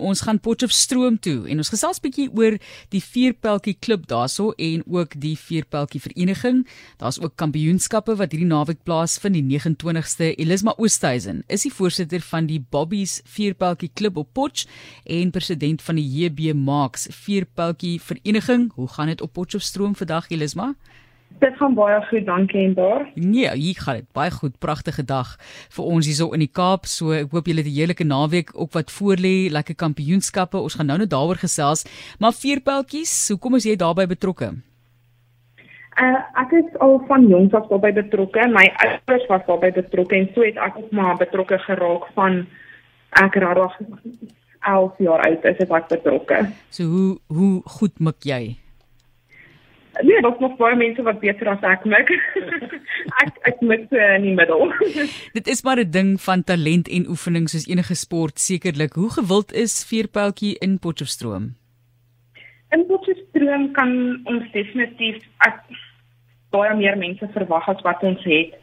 Ons gaan Potchefstroom toe en ons gesels bietjie oor die Vierpeltjie klub daarso en ook die Vierpeltjie vereniging. Daar's ook kampioenskappe wat hierdie naweek plaasvind die 29ste. Elisma Oosthuizen is die voorsitter van die Bobbies Vierpeltjie klub op Potch en president van die JB Maaks Vierpeltjie vereniging. Hoe gaan dit op Potchefstroom vandag Elisma? Dit gaan baie goed, dankie en daar. Nee, hier gaan dit baie goed. Pragtige dag vir ons hierso in die Kaap. So ek hoop julle het 'n heerlike naweek ook wat voorlê, lekker kampioenskappe. Ons gaan nou net daaroor gesels. Maar vierpeltjies, hoekom is jy daarbey betrokke? Uh, ek is al van jongs af daarbey betrokke. My ouers was daarbey betrokke en so het ek ook maar betrokke geraak van ek rarig 11 jaar oud is ek betrokke. So hoe hoe goed mik jy? Nee, daar's nog baie mense wat beter as ek mik. ek ek mik so in die middel. Dit is maar 'n ding van talent en oefening soos enige sport sekerlik. Hoe gewild is vierpeltjie in Potchefstroom? In Potchefstroom kan ons definitief ek, baie meer mense verwag as wat ons het.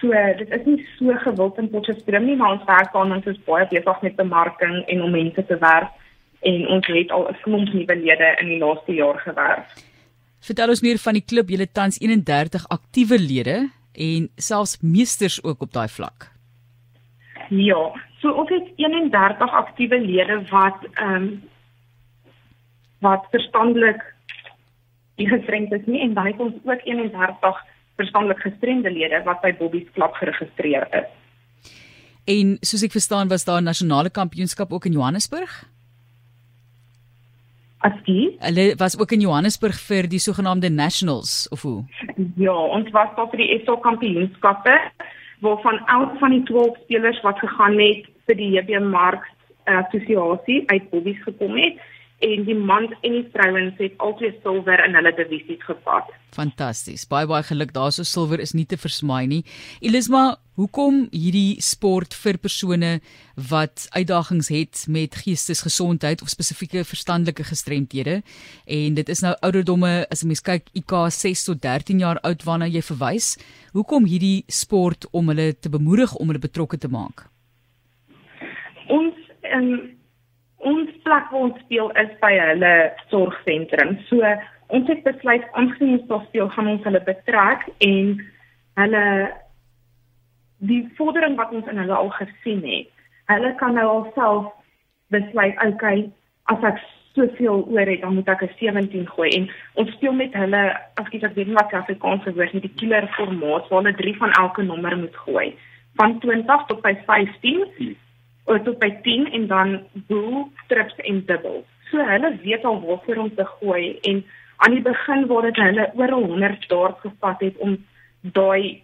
So dit is nie so gewild in Potchefstroom nie, maar ons werk aan ons is baie besig met bemarking en om mense te werf en ons het al 'n klomp nuwe lede in die laaste jaar gewerf. Vertel ons meer van die klub. Julle tans 31 aktiewe lede en selfs meesters ook op daai vlak. Ja, so ons het 31 aktiewe lede wat ehm um, wat verstandelik gestremd is nie en dan het ons ook 31 verstandelik gestremde lede wat by Bobbies klub geregistreer is. En soos ek verstaan was daar 'n nasionale kampioenskap ook in Johannesburg? As die. Hulle was ook in Johannesburg vir die sogenaamde Nationals of hoe? Ja, ons was daar vir die SA Kampioenskappe waarvan elk van die 12 spelers wat gegaan het vir die JB Mark assosiasie uit Bobbies gekom het en die mans en die vrouens het altyd silwer in hulle divisies gevat. Fantasties. Baie baie geluk daarso silwer is nie te versmaai nie. Elisma, hoekom hierdie sport vir persone wat uitdagings het met geestesgesondheid of spesifieke verstandelike gestremthede en dit is nou ouderdomme as 'n mens kyk IK 6 tot 13 jaar oud waarna jy verwys. Hoekom hierdie sport om hulle te bemoedig om hulle betrokke te maak? Ons in ons plek waar ons speel is by hulle sorgsentrum. So ons het besluit aangesien ons speel gaan ons hulle betrek en hulle die vordering wat ons in hulle al gesien het. Hulle kan nou alself besluit, okay, as ek soveel oor het, dan moet ek 'n 17 gooi en ons speel met hulle, ek dit weet nie wat Afrikaans woord met die killer formaat waar hulle 3 van elke nommer moet gooi van 20 tot by 15 tot by 10 en dan boel, trips en dubbel. So hulle weet al waarvoor om te gooi en aan die begin waar dit hulle oor 100 dae gevat het om daai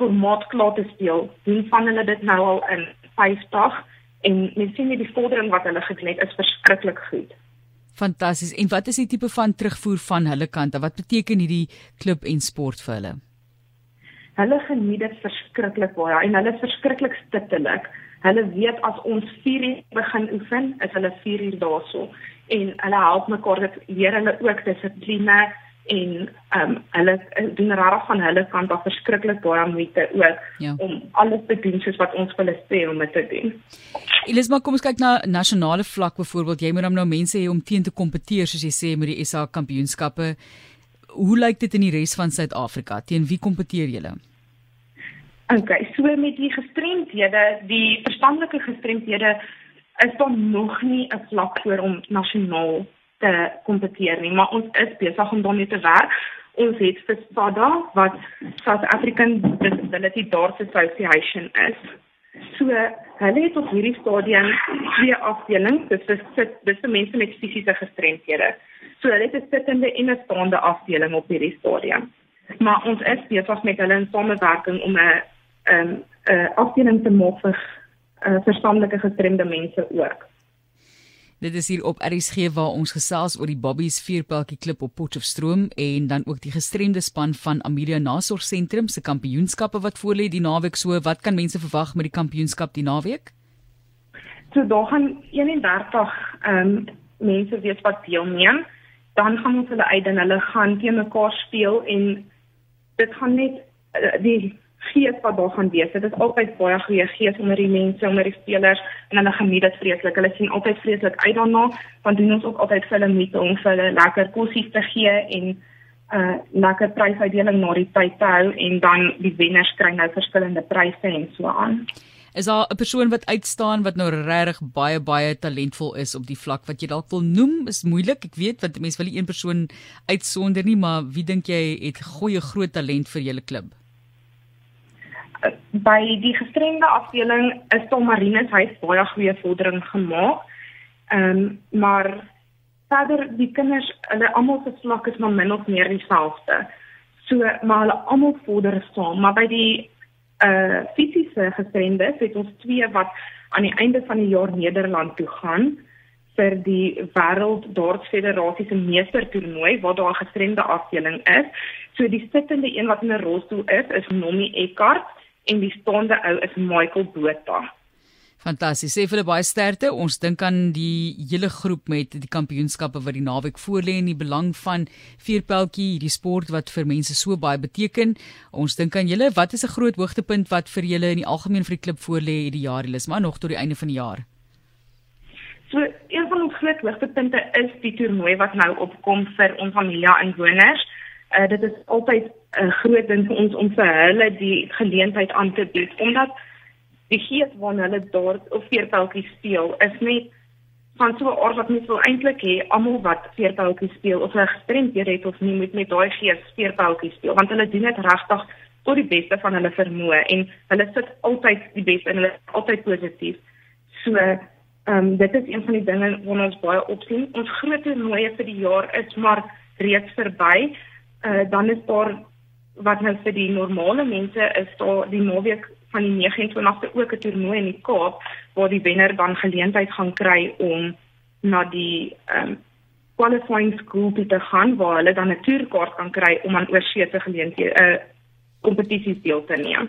formaat klaar te speel, doen van hulle dit nou al in 50 en mens sien die vordering wat hulle gedoen het is verskriklik goed. Fantasties. En wat is die tipe van terugvoer van hulle kant? Wat beteken hierdie klub en sport vir hulle? Hulle geniet dit verskriklik baie en hulle is verskriklik stittelik. Hulle weet as ons 4 uur begin oefen, is hulle 4 uur daarso en hulle help mekaar dit leer hulle ook dissipline en ehm um, hulle doen regtig van hulle kant af verskriklik baie moeite ook ja. om alles te doen soos wat ons hulle sê om dit te doen. Elisma, kom ons kyk na nasionale vlak byvoorbeeld. Jy moet dan nou mense hê om teen te kompeteer soos jy sê met die SA kampioenskappe. Hoe lyk dit in die res van Suid-Afrika? Teen wie kompeteer julle? Okay, so met die gestremdhede, die verstandelike gestremdhede is daar nog nie 'n vlak vir om nasionaal te kompeteer nie, maar ons is besig om daarmee te werk. Ons het vir SADA wat South African Disability Dart Association is. So hulle het op hierdie stadium twee afdelings, dis vir dis vir mense met fisiese gestremdhede. So hulle het 'n sittende en 'n staande afdeling op hierdie stadium. Maar ons is besig met hulle in samewerking om 'n ehm um, 'n uh, afdeling te maak vir uh, verstandelike gestremde mense ook. Dit is hier op RSG waar ons gesels oor die Bobbies vierpeltjie klip op Potchefstroom en dan ook die gestremde span van Amelia Nasorgsentrum se kampioenskappe wat voorlê die naweek so wat kan mense verwag met die kampioenskap die naweek? So daar gaan 31 ehm um, mense wees wat deelneem. Dan gaan ons hulle uit en hulle gaan teen mekaar speel en dit gaan net uh, die gees wat daar gaan wees. Dit is altyd baie goeie gees onder die mense, onder die spelers en hulle geniet dit vreeslik. Hulle sien altyd vreeslik uit daarna, want doen ons ook altyd vir hulle met om vir hulle lekker kossies te gee en 'n uh, lekker prysuitdeling na die tyd te hou en dan die wenners kry nou verskillende pryse en so aan. Is daar 'n persoon wat uitstaan wat nou regtig baie baie talentvol is op die vlak wat jy dalk wil noem? Is moeilik. Ek weet want mense wil nie een persoon uitsonder nie, maar wie dink jy het goeie groot talent vir julle klub? By die gestremde afdeling is Tom Marinus hy het baie goeie vordering gemaak. Ehm um, maar verder die kinders hulle almal se vlak is maar min of meer dieselfde. So maar hulle almal vorder saam, maar by die uh fisiese gestremdes het ons twee wat aan die einde van die jaar Nederland toe gaan vir die wêreld dartsfederasie se meestertoernooi waar daar 'n gestremde afdeling is. So die sittende een wat in 'n rolstoel is, is Nomie Eckart en die staande ou is Michael Botha. Fantasties. Sê vir hulle baie sterkte. Ons dink aan die hele groep met die kampioenskappe wat die naweek voorlê en die belang van vierpeltjie, hierdie sport wat vir mense so baie beteken. Ons dink aan julle. Wat is 'n groot hoogtepunt wat vir julle in die algemeen vir die klub voorlê hierdie jaar, Elis, maar nog tot die einde van die jaar? So, een van ons groot hoogtepunte is die toernooi wat nou opkom vir ons familie inwoners. Uh dit is altyd 'n uh, groot ding vir ons om vir hulle die geleentheid aan te bied omdat die gees waarna hulle daar of veerpeltjies speel is net van so 'n aard wat mens wil eintlik hê almal wat veerpeltjies speel of 'n gestremdheid het of nie moet met daai gees veerpeltjies speel want hulle doen dit regtig tot die beste van hulle vermoë en hulle sit altyd die beste en hulle is altyd positief. So ehm um, dit is een van die dinge wat ons baie opsien. Ons groot toernooie vir die jaar is maar reeds verby uh, dan is daar wat nou vir die normale mense is daar die naweek van die 29ste ook 'n toernooi in die Kaap waar die wenner dan geleentheid gaan kry om na die um, qualifying school te gaan waar hulle dan 'n toerkaart kan kry om aan oorsee se geleenthede uh, kompetisies deel te neem.